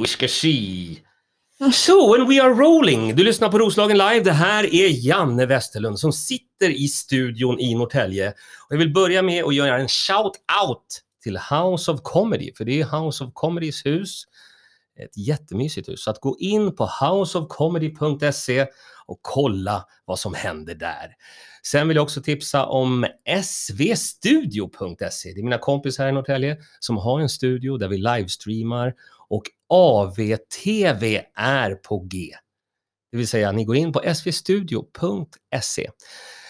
We ska see. So, and we are rolling! Du lyssnar på Roslagen Live. Det här är Janne Westerlund som sitter i studion i Norrtälje. Och jag vill börja med att göra en shout-out till House of Comedy, för det är House of Comedys hus. Ett jättemysigt hus. Så att gå in på houseofcomedy.se och kolla vad som händer där. Sen vill jag också tipsa om svstudio.se. Det är mina kompisar här i Norrtälje som har en studio där vi livestreamar och AVTV är på G. Det vill säga, ni går in på svstudio.se.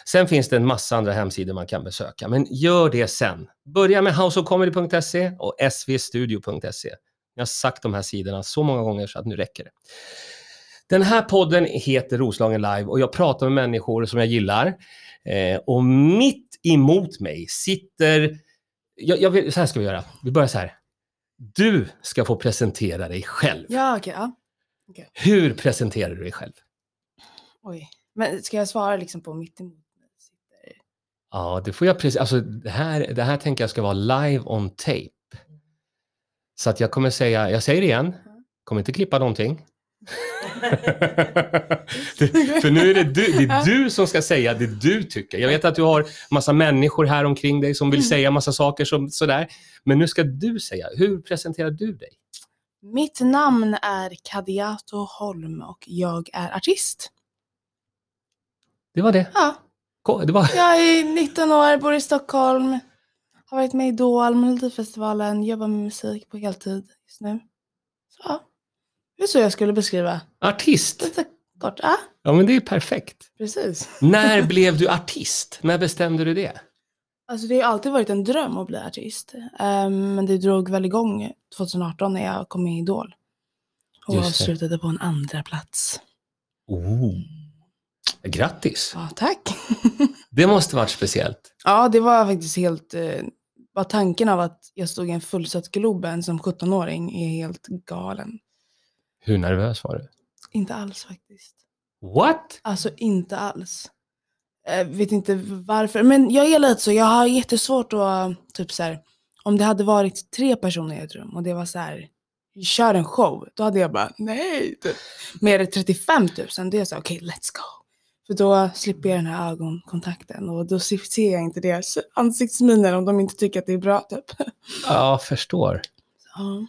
Sen finns det en massa andra hemsidor man kan besöka, men gör det sen. Börja med houseofcomedy.se och svstudio.se. Jag har sagt de här sidorna så många gånger så att nu räcker det. Den här podden heter Roslagen Live och jag pratar med människor som jag gillar. Eh, och mitt emot mig sitter... Jag, jag vill, så här ska vi göra. Vi börjar så här. Du ska få presentera dig själv. Ja, okej. ja. Hur presenterar du dig själv? Oj. Men ska jag svara liksom på mitt emot? Ja, det får jag precis. Alltså, det här, det här tänker jag ska vara live on tape. Så att jag kommer säga, jag säger det igen, kommer inte klippa någonting. Det- För nu är det du, det är du som ska säga det du tycker. Jag vet att du har massa människor här omkring dig som vill Mm. säga massa saker som, sådär. Men nu ska du säga, hur presenterar du dig? Mitt namn är Kadiato Holm och jag är artist. Det var det. Ja, Det var... jag är 19 år, bor i Stockholm. Har varit med i Idol, Melodifestivalen, jobbar med musik på heltid just nu. Så ja, det är så jag skulle beskriva. Artist. Lite kort. Ja, Ja, men det är perfekt. precis. När blev du artist? När bestämde du det? Alltså det har alltid varit en dröm att bli artist. Ehm, men det drog väl igång 2018 när jag kom med i Idol. Och avslutade på en andra plats. Oh. Grattis! Ja, tack. Det måste varit speciellt. ja, det var faktiskt helt... Eh, bara tanken av att jag stod i en fullsatt Globen som 17-åring är helt galen. Hur nervös var du? Inte alls faktiskt. What? Alltså inte alls. Jag vet inte varför. Men jag är lite så, jag har jättesvårt att, typ så här, om det hade varit tre personer i ett rum och det var så här, kör en show, då hade jag bara nej. Typ. Men är det 35 000, då är jag så okej let's go. För då slipper jag den här ögonkontakten och då ser jag inte deras ansiktsminer om de inte tycker att det är bra typ. Ja, förstår. Ja.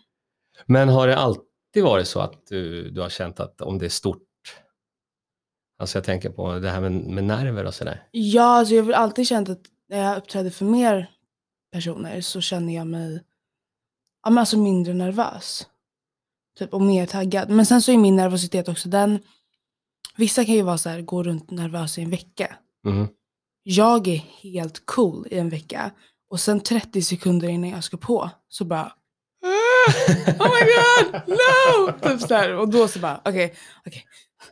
Men har det alltid varit så att du, du har känt att om det är stort, alltså jag tänker på det här med, med nerver och sådär. Ja, alltså jag har alltid känt att när jag uppträder för mer personer så känner jag mig ja, men alltså mindre nervös. Typ, och mer taggad. Men sen så är min nervositet också den, vissa kan ju vara så här, gå runt nervös i en vecka. Mhm. Jag är helt cool i en vecka och sen 30 sekunder innan jag ska på så bara "Ah, Oh my god, no! Typ så här. Och då så bara okej, okej,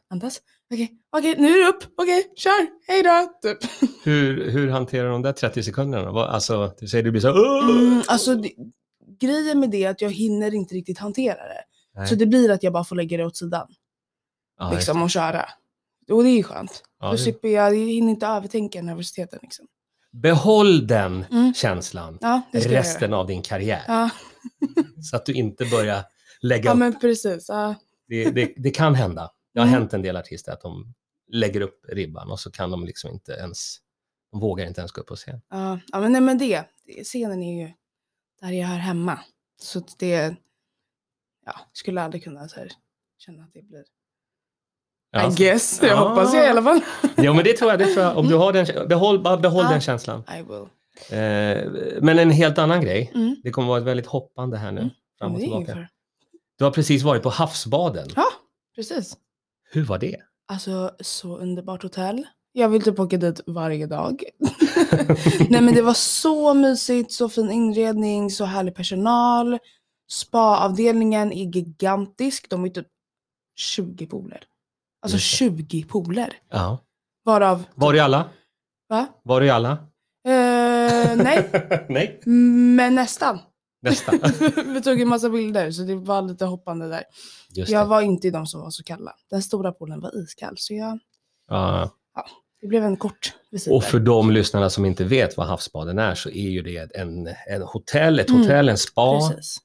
andas, okej, okej, nu är det upp, okej, kör, hej då, typ. Hur, hur hanterar de där 30 sekunderna? Alltså, du säger du blir så "Åh!" Mm, alltså det, grejen med det är att jag hinner inte riktigt hantera det. Nej. Så det blir att jag bara får lägga det åt sidan just liksom, och köra. Och det är ju skönt. Ja, Då slipper jag, jag hinner inte övertänka nervositeten. Liksom. Behåll den Mm. känslan Ja, resten av din karriär. Ja, Så att du inte börjar lägga ja upp. men precis. Ja. Det, det, det kan hända. Det har Mm. hänt en del artister att de lägger upp ribban och så kan de liksom inte ens, de vågar inte ens gå upp på scen. Ja, ja men, nej, men det, scenen är ju där jag hör hemma. Så det, ja, skulle aldrig kunna så här, känna att det blir, Ja, I guess. Jag Ja. hoppas jag i alla fall. Ja men det tror jag, det tror jag. Om du har den, behåll, bara behåll Ja. den känslan. I will. Eh, men en helt annan grej. Mm. Det kommer vara ett väldigt hoppande här nu. Mm. Fram och tillbaka. Du har precis varit på havsbaden. Ja, precis. Hur var det? Alltså så underbart hotell. Jag vill typ åka dit varje dag. Nej men det var så mysigt, så fin inredning, så härlig personal. Spa-avdelningen är gigantisk. De är typ 20 pooler. Alltså Just det. 20 pooler. Ja. Varav... Var i alla? Va? Var i alla? Eh, nej, Nej. men nästan. Nästa. Vi tog en massa bilder så det var lite hoppande där. Just Jag det. var inte i de som var så kalla. Den stora poolen var iskall så jag, Ja. det blev en kort visit Och för de lyssnarna som inte vet vad havsbaden är så är ju det en, en hotell, ett Mm. hotell, en spa Precis.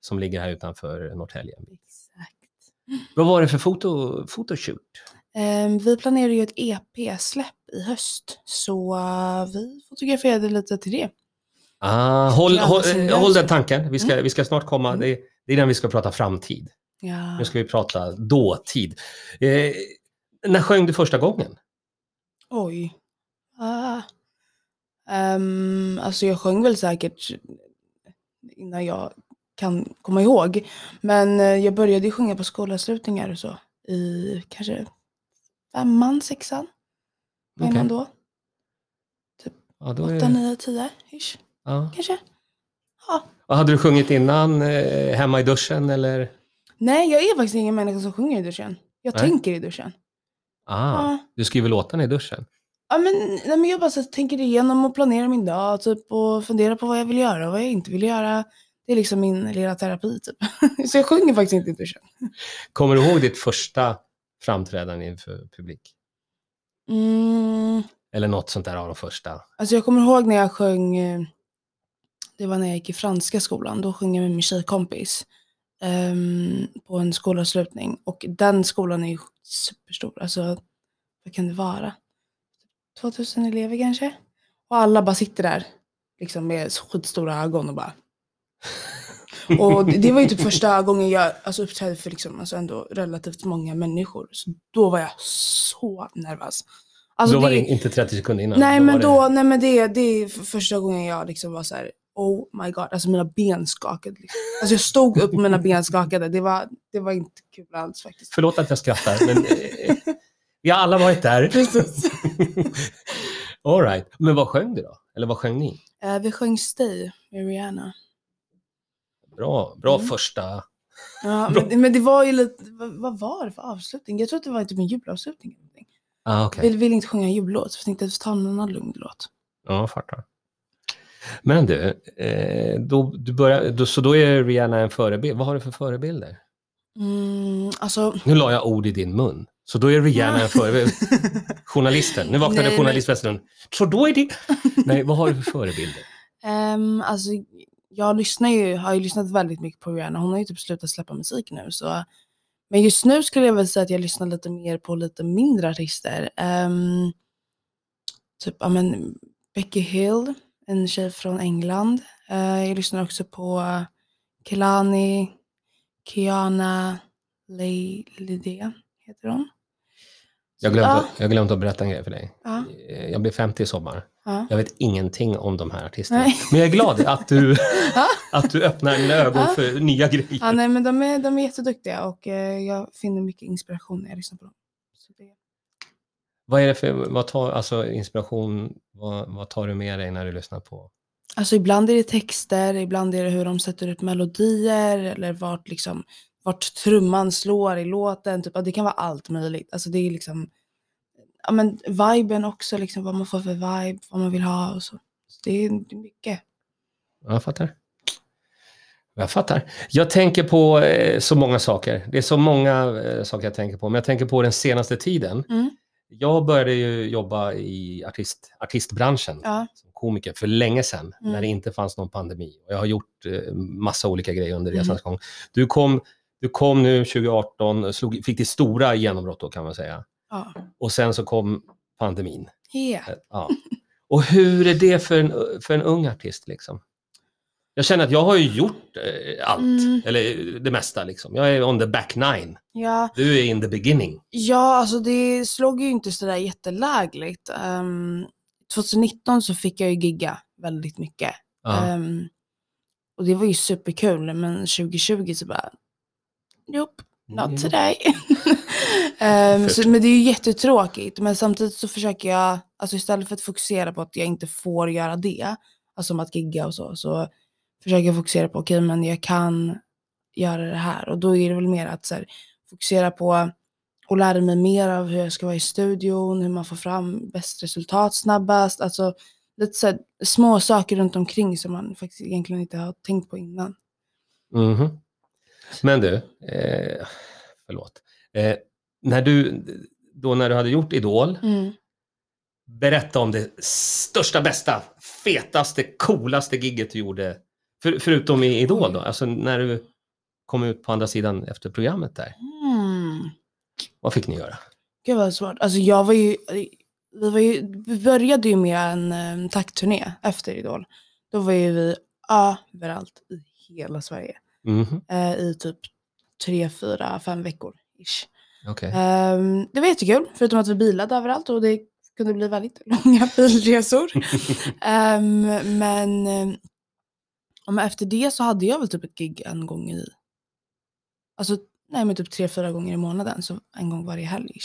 som ligger här utanför Norrtälje. Vad var det för foto, photoshoot? Ehm, vi planerar ju ett EP-släpp i höst, så eh, vi fotograferade lite till det. Ah, håll, håll, seriöst. håll den tanken, vi ska, Mm. vi ska snart komma. Mm. Det, det är när vi ska prata framtid. Ja. Nu ska vi prata dåtid. Eh, när sjöng du första gången? Oj. Ah. Ehm, alltså jag sjöng väl säkert innan jag kan komma ihåg. Men eh, jag började ju sjunga på skolavslutningar och så. I kanske femman, sexan. Vad är Okej. man då? Ja, då är, Åtta, nio, tio ish ja. kanske. Ja. Och Hade du sjungit innan, eh, hemma i duschen eller? Nej, jag är faktiskt ingen människa som sjunger i duschen. Jag Nej. tänker i duschen. Ah, Ja. du skriver låtarna i duschen? Ja, men, nej, men jag bara så, tänker igenom och planerar min dag typ, och funderar på vad jag vill göra och vad jag inte vill göra. Det är liksom min lilla terapi typ. så jag sjunger faktiskt inte i duschen. Kommer du ihåg ditt första framträdande inför publik? Mm, Eller något sånt där av de första? alltså jag kommer ihåg när jag sjöng, eh, det var när jag gick i franska skolan, då sjöng jag med min tjejkompis ehm, på en skolavslutning. Och den skolan är ju superstor, alltså vad kan det vara? 2000 elever kanske? Och alla bara sitter där liksom med skitstora ögon och bara Och det- det var ju typ första gången jag alltså, uppträdde för liksom, alltså ändå relativt många människor. Så då var jag så nervös. Alltså, då var det- det inte 30 sekunder innan? Nej var men det- då, nej men det, det är första gången jag liksom var så här. oh my god, alltså mina ben skakade. Liksom. Alltså jag stod upp och mina ben skakade. Det var, det var inte kul alls faktiskt. Förlåt att jag skrattar, men eh, vi har alla varit där. Precis. All right. Men vad sjöng du då? Eller vad sjöng ni? Eh, vi sjöng Stay med Rihanna. Bra, bra Mm. första. Ja, Bra. men, men det var ju lite, vad, var det för avslutning? Jag tror att det var typ en julavslutning. Ah, okej. Vi ville inte sjunga en jullåt, så jag tänkte att vi tar en annan lugn låt. Ja, jag fattar. Men du, eh, då, du börjar, då, så då är Rihanna en förebild. Vad har du för förebilder? Mm, alltså... Nu la jag ord i din mun. Så då är Rihanna en förebild. Journalisten. Nu vaknade men- journalistvästen. Så då är det... Nej, vad har du för förebilder? Ehm, alltså, jag lyssnar ju, har ju lyssnat väldigt mycket på Rihanna. Hon har ju typ slutat släppa musik nu. Så. Men just nu skulle jag väl säga att jag lyssnar lite mer på lite mindre artister. Um, typ ja, men Becky Hill, en tjej från England. Uh, jag lyssnar också på Kelani, Kiana Ley heter hon. Jag glömde, Ja. jag glömde att berätta en grej för dig. Ja, Eh, Jag blir 50 i sommar. ja. Jag vet ingenting om de här artisterna. Nej. Men jag är glad att du, att du öppnar dina ögon för nya grejer. Ja, nej, men de är, de är jätteduktiga och eh, jag finner mycket inspiration när jag lyssnar på dem. Det, Vad är det för vad tar, alltså, inspiration? Vad, vad tar du med dig när du lyssnar på? alltså ibland är det texter, ibland är det hur de sätter upp melodier eller vart, liksom, vart trumman slår i låten. Typ, det kan vara allt möjligt. Alltså det är liksom, ja, men viben också, liksom, vad man får för vibe, vad man vill ha och så. så det, är, det är mycket. Jag fattar. Jag fattar. Jag tänker på eh, så många saker. Det är så många eh, saker jag tänker på. Men jag tänker på den senaste tiden. Mm. Jag började ju jobba i artist, artistbranschen Ja. som komiker för länge sedan Mm. när det inte fanns någon pandemi. Jag har gjort eh, massa olika grejer under Mm. resans gång. Du kom, du kom nu 2018, slog, fick ditt stora genombrott då kan man säga. Ja. Och sen så kom pandemin. Yeah. Ja. Och hur är det för en, för en ung artist liksom? Jag känner att jag har ju gjort eh, allt, Mm. eller det mesta liksom. Jag är on the back nine. Ja, Du är in the beginning. Ja, alltså det slog ju inte sådär jättelägligt. Um, 2019 så fick jag ju gigga väldigt mycket. Ehm, och det var ju superkul, men 2020 så bara, nope, not Mm. today. Förstår. så, men det är ju jättetråkigt, men samtidigt så försöker jag, alltså istället för att fokusera på att jag inte får göra det, alltså som att gigga och så, så försöker jag fokusera på, okej men jag kan göra det här. Och då är det väl mer att så här, fokusera på och lära mig mer av hur jag ska vara i studion, hur man får fram bäst resultat snabbast. Alltså lite så här, små saker runt omkring som man faktiskt egentligen inte har tänkt på innan. Mhm. Men du, eh, förlåt. Eh, när du, då när du hade gjort Idol, Mm. berätta om det största, bästa, fetaste, coolaste gigget du gjorde. För, förutom i Idol då, alltså när du kom ut på andra sidan efter programmet där. Hmm. Vad fick ni göra? Gud vad svårt. Alltså jag var ju, vi, var ju, vi började ju med en um, taktturné efter Idol. Då var ju vi överallt i hela Sverige. Mhm, eh, I typ tre, fyra, fem veckor. Ish. Okej. Ehm, det var jättekul, förutom att vi bilade överallt och det kunde bli väldigt långa bilresor. Ehm, men, men efter det så hade jag väl typ ett gig en gång i, alltså nej men typ tre, fyra gånger i månaden, så en gång varje helg.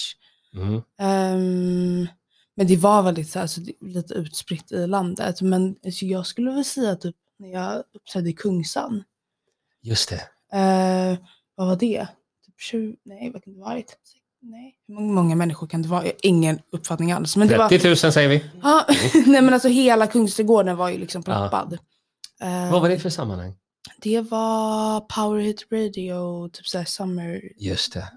Mhm. Ehm, men det var väldigt så här, så det, lite utspritt i landet. Men alltså, jag skulle väl säga typ när jag uppträdde i Kungsan, Just det. Eh, vad var det? Typ 20, nej vad kan det varit? Nej. Hur många, många människor kan det vara? Jag har ingen uppfattning alls. Men det var, 30 000 säger vi. ja, nej men alltså hela Kungsträdgården var ju liksom proppad. Eh, Vad var det för sammanhang? Det var Power Hit Radio, typ såhär Summer. Just det.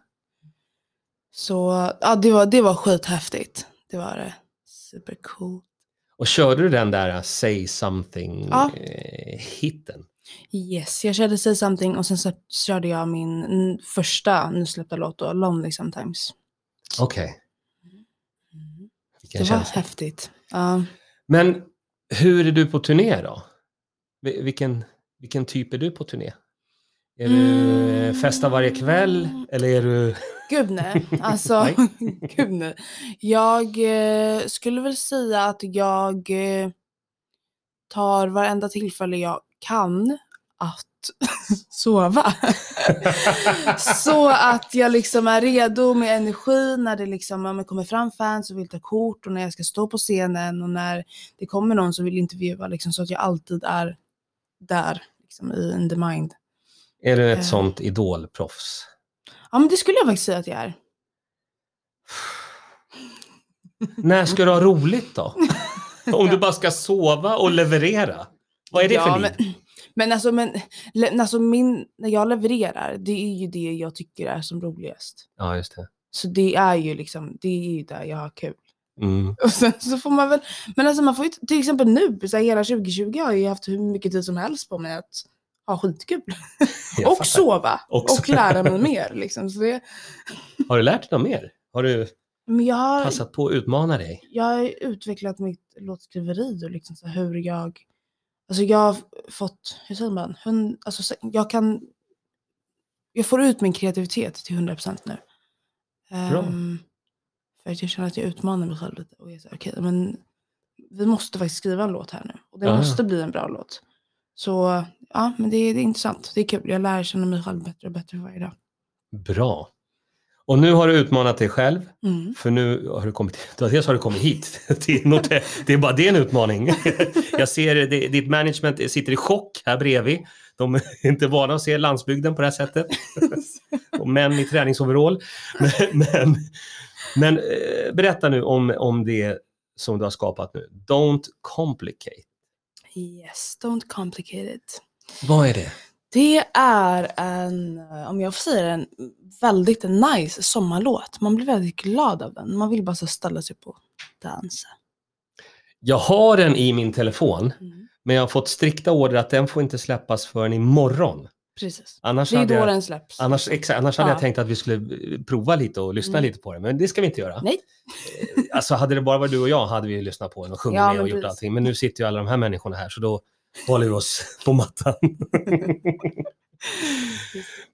Så ja, det var, det var skithäftigt. Det var det. Supercool. Och körde du den där Say Something Ja. Yes, jag körde Say Something och sen så körde jag min mm, första nysläppta låt då, Lonely Sometimes. Okej, vilken Det var känsla. häftigt. Ja. Men hur är du på turné då? Vi- Vilken, vilken typ är du på turné? Är du Mm. festa varje kväll eller är du... Gud nej. Alltså, Nej. gud nej. Jag eh, skulle väl säga att jag eh, tar varenda tillfälle jag kan att sova. så att jag liksom är redo med energi när det liksom, ja, kommer fram fans och vill ta kort och när jag ska stå på scenen och när det kommer någon som vill intervjua liksom, så att jag alltid är där liksom, i in the mind. är du ett Eh. sånt idolproffs? Ja men det skulle jag faktiskt säga att jag är. När ska du ha roligt då? Om du bara ska sova och leverera? Vad är det Ja, för liv? Men, men alltså, men, le, alltså min, när jag levererar, det är ju det jag tycker är som roligast. Ja, just det. Så det är ju liksom, det är ju där jag har kul. Mm. Och sen så får man väl, men alltså man får ju, till exempel nu, så här, hela 2020 har jag ju haft hur mycket tid som helst på mig att ha skitkul. Och sova. Och Och lära mig mer. Liksom. Så det, Har du lärt dig något mer? Har du men jag har, passat på att utmana dig? jag har utvecklat mitt låtskriveri och liksom så hur jag, alltså jag har fått, hur säger man, Hund, alltså så- jag kan, jag får ut min kreativitet till 100% nu. Bra. Ehm, för att jag känner att jag utmanar mig själv lite och så här, okej, men vi måste faktiskt skriva en låt här nu och det ja. måste bli en bra låt. Så ja, men det, är- det är intressant, det är kul, jag lär känna mig själv bättre och bättre för varje dag. Bra. Och nu har du utmanat dig själv, Mm. för nu har du kommit, dels har du kommit hit till Norrtälje. Det är bara det en utmaning. Jag ser det, ditt management sitter i chock här bredvid. De är inte vana att se landsbygden på det här sättet. Och män i träningsoverall. Men, men, men eh, berätta nu om, om det som du har skapat nu. Don't complicate. Yes, don't complicate it. Vad är det? Det är en, eh, om jag får säga det, en väldigt nice sommarlåt. Man blir väldigt glad av den. Man vill bara så ställa sig upp och dansa. Jag har den i min telefon, Mm. men jag har fått strikta order att den får inte släppas förrän imorgon. Precis. Annars Det är hade då jag, den släpps. annars, exakt, annars hade Ja. jag tänkt att vi skulle eh, prova lite och lyssna Mm. lite på den, men det ska vi inte göra. Nej. Eh, Alltså hade det bara varit du och jag hade vi lyssnat på den och sjungit Ja, med och gjort precis. allting. Men nu sitter ju alla de här människorna här så då håller oss på mattan.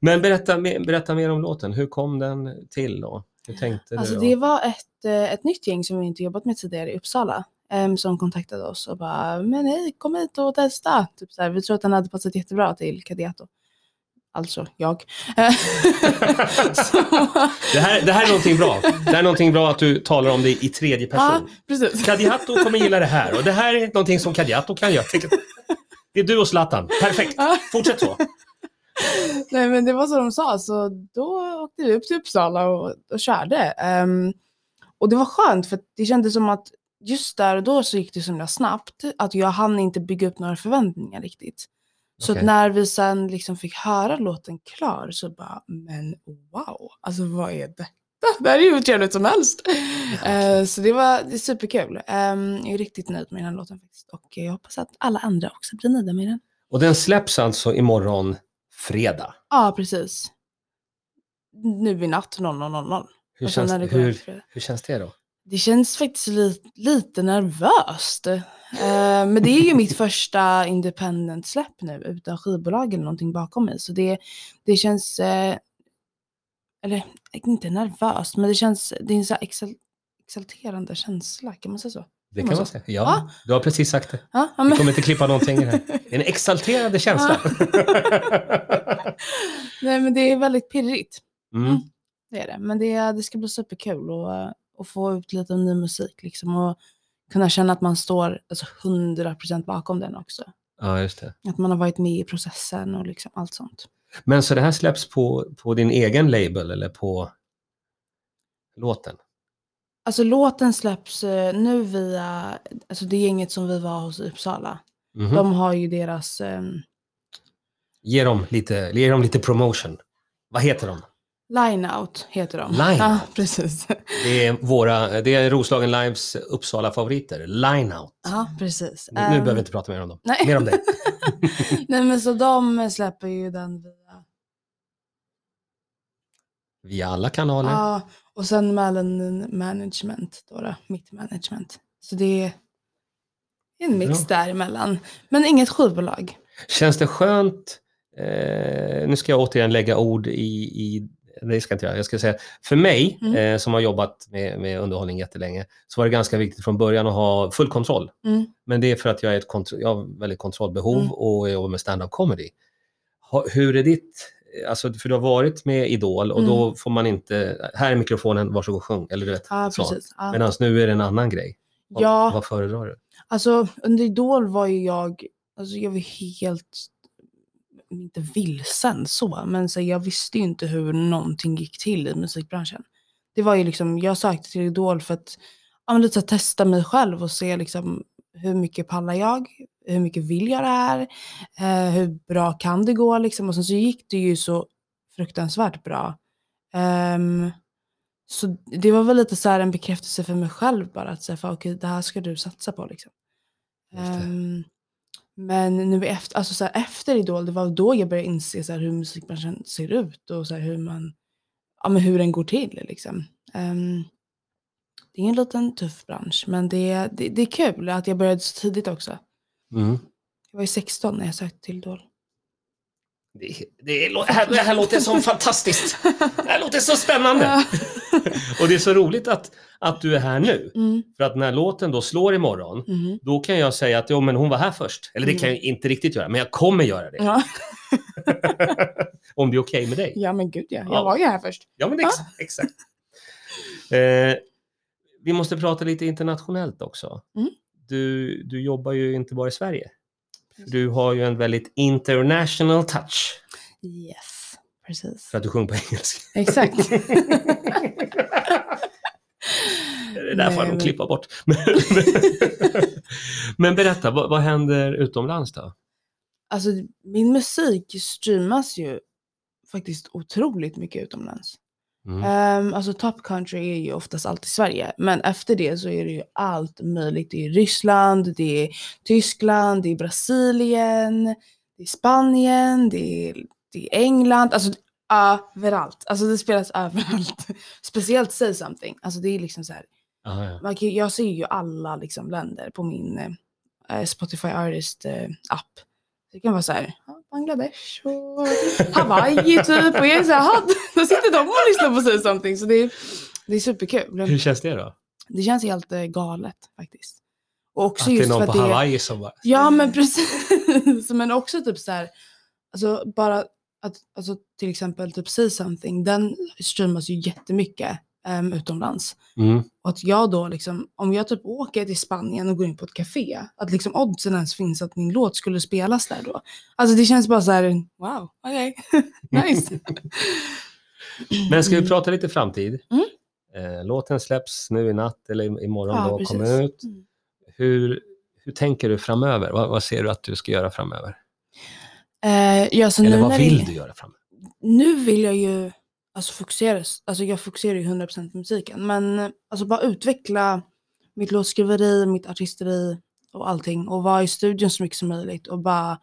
men berätta, mer- berätta mer om låten. Hur kom den till då? Hur tänkte Alltså du? det var ett, eh, ett nytt gäng som vi inte jobbat med tidigare i Uppsala. em, som kontaktade oss och bara, men hej, kom hit och testa. Typ så här, vi tror att den hade passat jättebra till Kadiato. Alltså jag. Det, här, det här är någonting bra. Det här är någonting bra att du talar om det i tredje ja, person. precis. Kadiato kommer gilla det här och det här är någonting som Kadiato kan göra. Det är du och Zlatan. Perfekt. Ja. Fortsätt så. Nej men det var så de sa, så då åkte vi upp till Uppsala och, och körde. Ehm, och det var skönt för det kändes som att just där och då så gick det så himla snabbt att jag hann inte bygga upp några förväntningar riktigt. Så att när vi sen liksom fick höra låten klar så bara, men wow, alltså vad är detta? Det här är ju hur trevligt som helst. Eh, så det var det är superkul. Ehm, jag är riktigt nöjd med den här låten faktiskt och jag hoppas att alla andra också blir nöjda med den. Och den släpps alltså imorgon fredag. Ja, precis. nu i natt 00.00. Hur, känns, går hur, hur känns det då? Det känns faktiskt li lite nervöst. Eh, men det är ju mitt första independent-släpp nu utan skivbolag eller någonting bakom mig. Så det, det känns, eh, eller inte nervöst, men det känns, det är en så exal exalterande känsla, kan man säga så? Det Kan man säga. Ja, Ja. du har precis sagt det. Ja, ja, Vi men, kommer inte klippa någonting här. En exalterande känsla. nej, men det är väldigt pirrigt. Mm. Det är det. Men det, det ska bli superkul och, eh, och få ut lite ny musik liksom och kunna känna att man står alltså, 100% bakom den också. Ja, just det. Att man har varit med i processen och liksom allt sånt. Men så det här släpps på, på din egen label eller på låten? Alltså låten släpps eh, nu via, alltså det gänget som vi var hos i Uppsala. Mhm. De har ju deras, ehm, Ge, dem lite, ge dem lite promotion. Vad heter de? Line Out heter de. Line Ja, precis. Det är, våra, det är Roslagen Lives Uppsala-favoriter. Line Out. Ja, precis. Nu, nu Ehm, behöver vi inte prata mer om dem. nej. Mer om dig. Nej men så de släpper ju den via, Via alla kanaler. ja, och sen Melon Management då, då, mitt management. Så det är en mix däremellan. Men inget skivbolag. Känns det skönt? Eh, nu ska jag återigen lägga ord i, i det ska jag inte göra. Jag ska säga, för mig Mm. eh, som har jobbat med, med underhållning jättelänge så var det ganska viktigt från början att ha full kontroll. Mm. Men det är för att jag, är ett kontro- jag har väldigt kontrollbehov Mm. och jag jobbar med stand-up comedy. Ha, hur är ditt, alltså för du har varit med Idol och då Mm. får man inte, här är mikrofonen, varsågod sjung, eller du vet. Ja, så. Ja. Medan nu är det en annan grej. Vad, Ja. vad föredrar du? Alltså under Idol var ju jag, alltså jag var helt, inte vilsen så, men så jag visste ju inte hur någonting gick till i musikbranschen. Det var ju liksom, jag sökte till Idol för att ja, lite så testa mig själv och se liksom hur mycket pallar jag, hur mycket vill jag det här, eh, hur bra kan det gå liksom. Och sen så gick det ju så fruktansvärt bra. Ehm, så det var väl lite så här en bekräftelse för mig själv bara att säga, okej det här ska du satsa på liksom. Ehm, men nu efter, alltså så här, efter Idol, det var då jag började inse så här, hur musikbranschen ser ut och så här, hur, man, ja, men hur den går till. Liksom. Ehm, det är en liten tuff bransch, men det, det, det är kul att jag började så tidigt också. Mm. Jag var ju 16 när jag sökte till Idol. Det, det, det, här, det här låter som fantastiskt. Det här låter så spännande. Ja. Och det är så roligt att, att du är här nu. Mm, För att när låten då slår imorgon, mhm. då kan jag säga att jo, men hon var här först. Eller det kan jag inte riktigt göra, men jag kommer göra det. ja. Om det är okej med dig. ja, men gud ja. Ja. Jag var ju här först. Ja, men ex exakt. Eh, vi måste prata lite internationellt också. Mm. Du, du jobbar ju inte bara i Sverige. Du har ju en väldigt international touch. Yes, precis. För att du sjunger på engelska. Exakt. Det där får jag Nej, men- klippa bort. Men berätta, vad, vad händer utomlands då? Alltså min musik streamas ju faktiskt otroligt mycket utomlands. Mm. Um, alltså top country är ju oftast alltid Sverige, men efter det så är det ju allt möjligt. Det är Ryssland, det är Tyskland, det är Brasilien, det är Spanien, det är, det är England, alltså överallt. Alltså det spelas överallt. Speciellt Say Something, alltså det är liksom så här. Ah, ja. Man kan, jag ser ju alla liksom länder på min eh, Spotify Artist eh, app. Det kan vara så här, Bangladesh och Hawaii typ. Och jag är så här, "Ha, då sitter de och lyssnar på Say Something. Så det är, det är superkul. Hur känns det då? Det känns helt eh, galet faktiskt. Och också Att det är någon på är... Hawaii som bara... Ja men precis. men också typ så här, alltså bara att, alltså till exempel typ Say Something, den streamas ju jättemycket um, utomlands. Mm. Och att jag då liksom, om jag typ åker till Spanien och går in på ett café, att liksom oddsen ens finns att min låt skulle spelas där då. Alltså det känns bara så här, wow, okej, nice. Men ska vi prata lite framtid? Mm. Eh, låten släpps nu i natt eller imorgon Ja, då precis. kommer ut. Mm. Hur, hur tänker du framöver? Vad, vad ser du att du ska göra framöver? Eh, ja, Eller vad vill det, du göra framöver? Nu vill jag ju alltså fokusera, alltså jag fokuserar ju 100% på musiken, men eh, alltså bara utveckla mitt låtskriveri, mitt artisteri och allting och vara i studion så mycket som möjligt och bara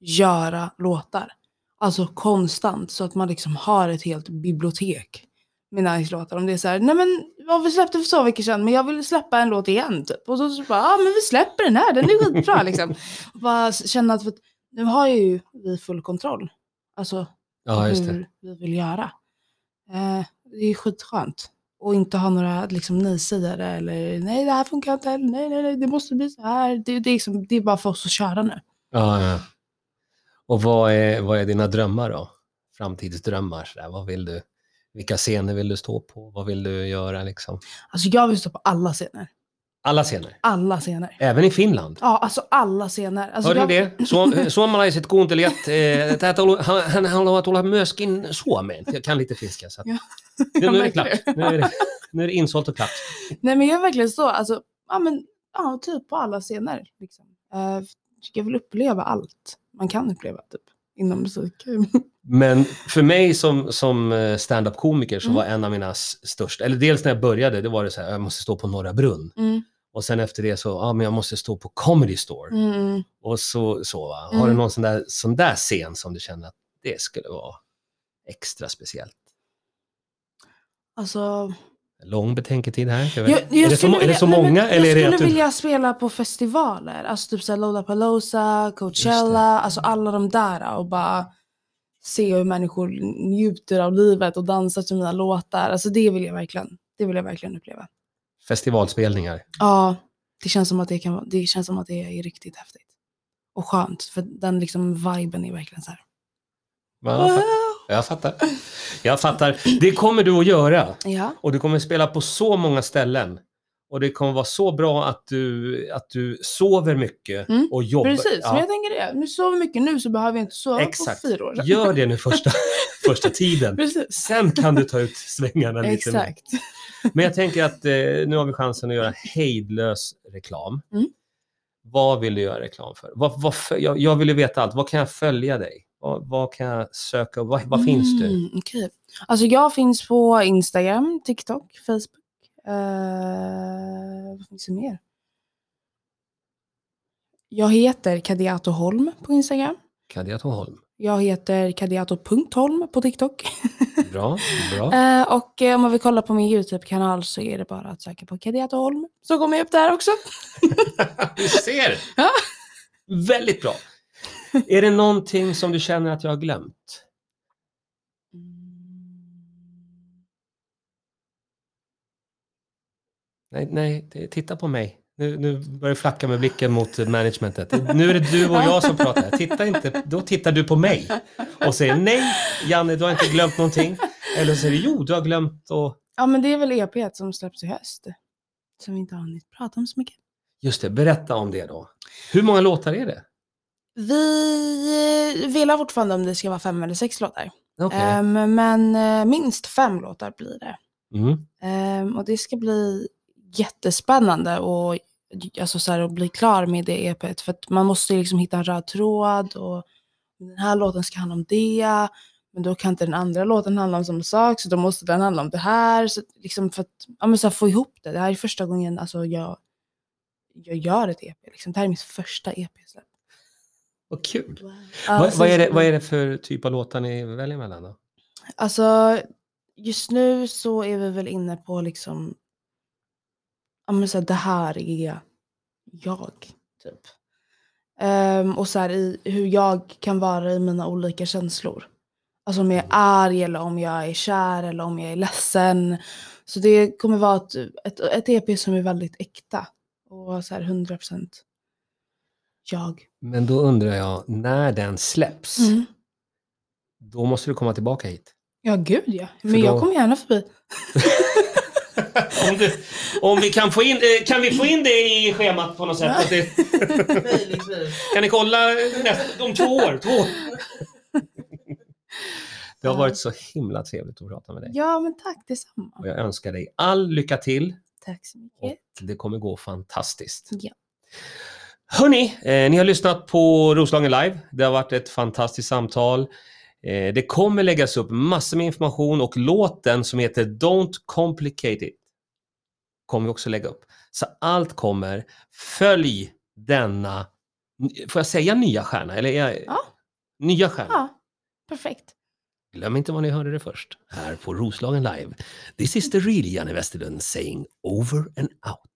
göra låtar. Alltså konstant. Så att man liksom har ett helt bibliotek med nice-låtar. Om det är så här, nej men vad vi släppte för två veckor sedan men jag vill släppa en låt igen typ. Och så, så bara, ja men vi släpper den här, den är skitbra liksom. Och bara känna att nu har ju vi full kontroll. Alltså Ja, hur vi vill göra. Eh, det är skitskönt. Och inte ha några liksom, nej-sägare eller nej det här funkar inte, eller nej nej nej det måste bli så här. Det, det, är, liksom, det är bara för oss att köra nu. Ja, ja. Och vad är, vad är dina drömmar då? Framtidsdrömmar? Så där. Vad vill du? Vilka scener vill du stå på? Vad vill du göra liksom? Alltså jag vill stå på alla scener. Alla scener? Alla scener. Även i Finland? Ja, alltså alla scener. Alltså Hörde jag, ni det? Suom- suomalaiset kuuntelijat, eh, tää tullut, han, han haluaa tulla myöskin Suomeen. Jag kan lite finska. Så att, Ja. nu, nu är det Jag klart. Nu är det, nu är det insålt och klart. Nej men jag är verkligen så, alltså, ja men, ja typ på alla scener. Liksom. Eh, jag vill uppleva allt man kan uppleva typ, inom musik. Men för mig som, som eh, stand-up-komiker så Mm. var en av mina största, eller dels när jag började, det var det så här, jag måste stå på Norra Brunn. Mm, Och sen efter det så, ja men jag måste stå på Comedy Store. mm, mm. Och så, så va. Har Mm. du någon sån där, sån där scen som du känner att det skulle vara extra speciellt? Alltså, Lång betänketid här? Jag jag, jag är, det så, må- är det vilja- så nej, men många eller är det Jag skulle du... vilja spela på festivaler, alltså typ såhär Lollapalooza, Coachella, alltså alla de där och bara se hur människor njuter av livet och dansar till mina låtar. Alltså det vill jag verkligen, det vill jag verkligen uppleva. Festivalspelningar? Ja, det känns som att det, kan, det känns som att det är riktigt häftigt. Och skönt, för den liksom viben är verkligen så här. Ja, jag, fattar. jag fattar. Det kommer du att göra. Ja. Och du kommer spela på så många ställen. Och det kommer vara så bra att du, att du sover mycket Mm, och jobbar. Precis, Ja, men jag tänker det. Nu sover mycket nu så behöver jag inte sova Exakt. på fyra år. Gör det nu första, första tiden. Sen kan du ta ut svängarna lite mer. Men jag tänker att eh, nu har vi chansen att göra hejdlös reklam. Mm. Vad vill du göra reklam för? Vad, vad, för- jag, jag vill ju veta allt. Vad kan jag följa dig? Vad, vad kan jag söka? Vad, vad finns du? Mm, okej. Alltså jag finns på Instagram, TikTok, Facebook. Eh, vad finns det mer? Jag heter Kadiato Holm på Instagram. Kadiato Holm. Jag heter kadiato.holm på TikTok. Bra, bra. Eh, och eh, om man vill kolla på min YouTube-kanal så är det bara att söka på Kadiato Holm. Så kommer jag upp där också. Du ser! Ja. Väldigt bra. Är det någonting som du känner att jag har glömt? Nej, nej, det- titta på mig. Nu, nu börjar du flacka med blicken mot managementet. Nu är det du och jag som pratar. Titta inte, då tittar du på mig och säger nej, Janne, du har inte glömt någonting. Eller så säger du jo, du har glömt och... Ja men det är väl EP som släpps i höst. Som vi inte har hunnit prata om så mycket. Just det, berätta om det då. Hur många låtar är det? Vi eh, vill fortfarande om det ska vara fem eller sex låtar. Okej. Ehm, men eh, minst fem låtar blir det. Mm. Ehm, och det ska bli jättespännande och alltså så här, att bli klar med det EPet. För att man måste ju liksom hitta en röd tråd och den här låten ska handla om det. Men då kan inte den andra låten handla om samma sak så då måste den handla om det här. Så liksom för att ja, men så här, få ihop det. Det här är första gången alltså, jag, jag gör ett EP. Liksom. Det här är mitt första EP-släpp. Vad kul. Ja, vad, så- vad, är det, vad är det för typ av låtar ni väljer mellan då? Alltså just nu så är vi väl inne på liksom, ja men så här, det här är jag, typ. Ehm, och så här i hur jag kan vara i mina olika känslor. Alltså om jag är arg eller om jag är kär eller om jag är ledsen. Så det kommer vara ett, ett, ett EP som är väldigt äkta. Och så här 100% jag. Men då undrar jag, när den släpps, Mm. då måste du komma tillbaka hit. Ja gud ja, men då- jag kommer gärna förbi. om, du, om vi kan få in, eh, kan vi få in det i schemat på något sätt? Att det, kan ni kolla om två år? Två år. Det har varit så himla trevligt att prata med dig. Ja men tack detsamma. Och jag önskar dig all lycka till Tack så mycket. och det kommer gå fantastiskt. Ja. Hörni, eh, ni har lyssnat på Roslagen Live. Det har varit ett fantastiskt samtal. Eh, det kommer läggas upp massor med information och låten som heter Don't Complicate It kommer vi också lägga upp. Så allt kommer. Följ denna, får jag säga nya stjärna? Eller jag, Ja. Nya stjärna? Ja. perfekt. Glöm inte var ni hörde det först, här på Roslagen Live. This is the real Janne Westerlund saying over and out.